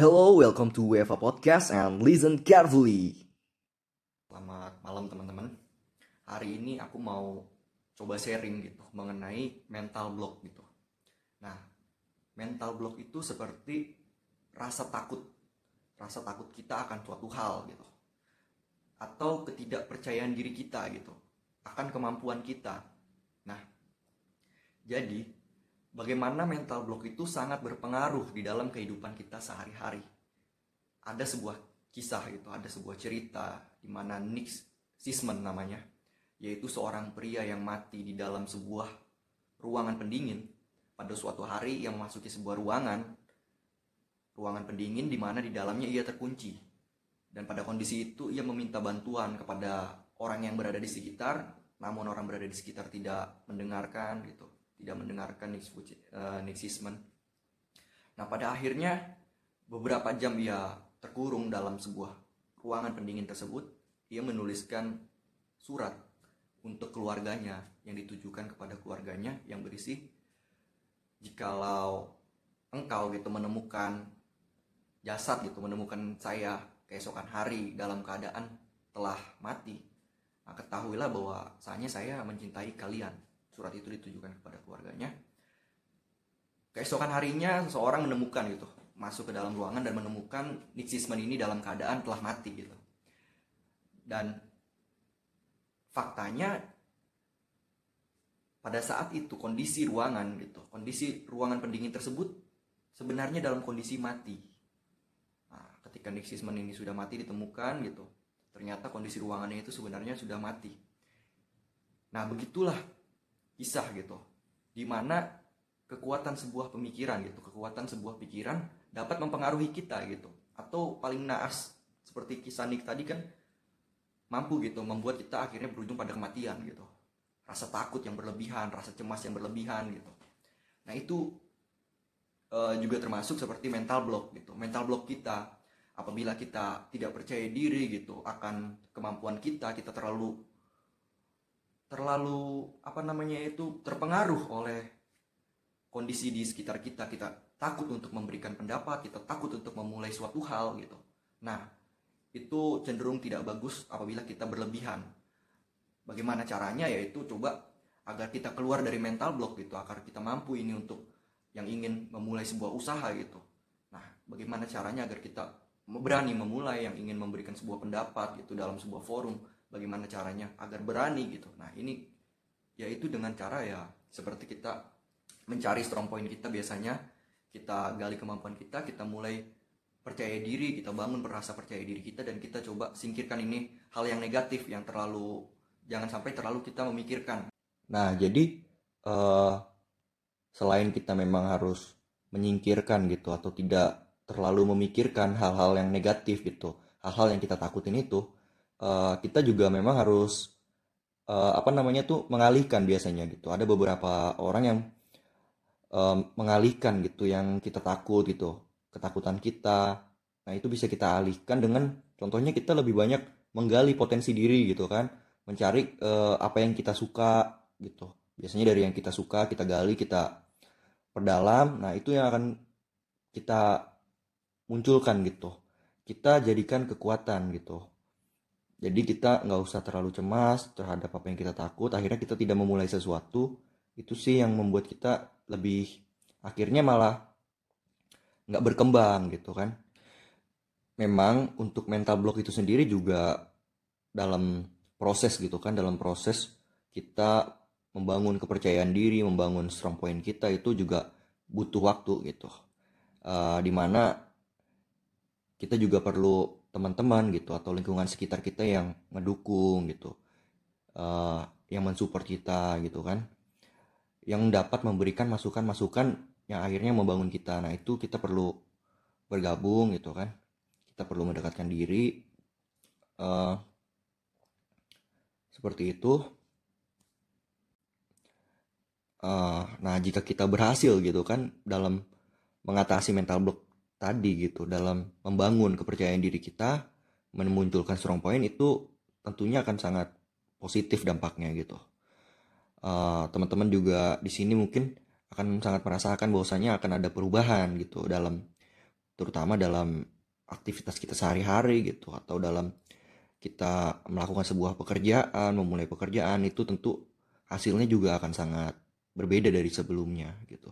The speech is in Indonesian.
Hello, welcome to UEFA Podcast and listen carefully. Selamat malam teman-teman. Hari ini aku mau coba sharing gitu mengenai mental block gitu. Nah, mental block itu seperti rasa takut, rasa takut kita akan suatu hal gitu, atau ketidakpercayaan diri kita gitu, akan kemampuan kita. Nah, jadi bagaimana mental block itu sangat berpengaruh di dalam kehidupan kita sehari-hari. Ada sebuah kisah gitu, ada sebuah cerita di mana Nick Sisman namanya, yaitu seorang pria yang mati di dalam sebuah ruangan pendingin. Pada suatu hari yang memasuki sebuah ruangan ruangan pendingin di mana di dalamnya ia terkunci. Dan pada kondisi itu ia meminta bantuan kepada orang yang berada di sekitar namun orang berada di sekitar tidak mendengarkan gitu tidak mendengarkan Nick, Nick Sisman nah pada akhirnya beberapa jam ia terkurung dalam sebuah ruangan pendingin tersebut ia menuliskan surat untuk keluarganya yang ditujukan kepada keluarganya yang berisi jikalau engkau gitu menemukan jasad gitu menemukan saya keesokan hari dalam keadaan telah mati nah, ketahuilah bahwa saatnya saya mencintai kalian surat itu ditujukan kepada keluarganya. Keesokan harinya seseorang menemukan gitu masuk ke dalam ruangan dan menemukan Nick Sisman ini dalam keadaan telah mati gitu. Dan faktanya pada saat itu kondisi ruangan gitu kondisi ruangan pendingin tersebut sebenarnya dalam kondisi mati. Nah, ketika Nick Sisman ini sudah mati ditemukan gitu ternyata kondisi ruangannya itu sebenarnya sudah mati. Nah begitulah kisah gitu. Di mana kekuatan sebuah pemikiran gitu kekuatan sebuah pikiran dapat mempengaruhi kita gitu. Atau paling naas seperti kisah Nick tadi kan mampu gitu membuat kita akhirnya berujung pada kematian gitu. Rasa takut yang berlebihan rasa cemas yang berlebihan gitu. Nah itu uh, juga termasuk seperti mental block gitu. Mental block kita apabila kita tidak percaya diri gitu akan kemampuan kita kita terlalu terlalu apa namanya itu terpengaruh oleh kondisi di sekitar kita. Kita takut untuk memberikan pendapat kita takut untuk memulai suatu hal gitu. Nah itu cenderung tidak bagus apabila kita berlebihan. Bagaimana caranya? Yaitu coba agar kita keluar dari mental block gitu. Agar kita mampu ini untuk yang ingin memulai sebuah usaha gitu. Nah bagaimana caranya agar kita berani memulai yang ingin memberikan sebuah pendapat gitu dalam sebuah forum bagaimana caranya agar berani gitu. Nah ini yaitu dengan cara ya seperti kita mencari strong point kita biasanya kita gali kemampuan kita kita mulai percaya diri kita bangun rasa percaya diri kita dan kita coba singkirkan ini hal yang negatif yang terlalu jangan sampai terlalu kita memikirkan. Nah jadi uh, selain kita memang harus menyingkirkan gitu atau tidak terlalu memikirkan hal-hal yang negatif gitu hal-hal yang kita takutin itu uh, kita juga memang harus uh, apa namanya tuh mengalihkan biasanya gitu. Ada beberapa orang yang uh, mengalihkan gitu yang kita takut gitu ketakutan kita. Nah itu bisa kita alihkan dengan contohnya kita lebih banyak menggali potensi diri gitu kan. Mencari uh, apa yang kita suka gitu. Biasanya dari yang kita suka kita gali kita perdalam. Nah itu yang akan kita munculkan gitu. Kita jadikan kekuatan gitu jadi kita nggak usah terlalu cemas terhadap apa yang kita takut. Akhirnya kita tidak memulai sesuatu. Itu sih yang membuat kita lebih akhirnya malah nggak berkembang gitu kan. Memang untuk mental block itu sendiri juga dalam proses gitu kan dalam proses kita membangun kepercayaan diri membangun strong point kita itu juga butuh waktu gitu. Uh, di mana kita juga perlu teman-teman gitu atau lingkungan sekitar kita yang mendukung gitu uh, yang mensupport kita gitu kan yang dapat memberikan masukan-masukan yang akhirnya membangun kita. Nah itu kita perlu bergabung gitu kan kita perlu mendekatkan diri uh, seperti itu. Uh, nah jika kita berhasil gitu kan dalam mengatasi mental block tadi gitu dalam membangun kepercayaan diri kita memunculkan strong point itu tentunya akan sangat positif dampaknya gitu uh, teman-teman juga di sini mungkin akan sangat merasakan bahwasanya akan ada perubahan gitu dalam terutama dalam aktivitas kita sehari-hari gitu atau dalam kita melakukan sebuah pekerjaan, memulai pekerjaan itu tentu hasilnya juga akan sangat berbeda dari sebelumnya gitu.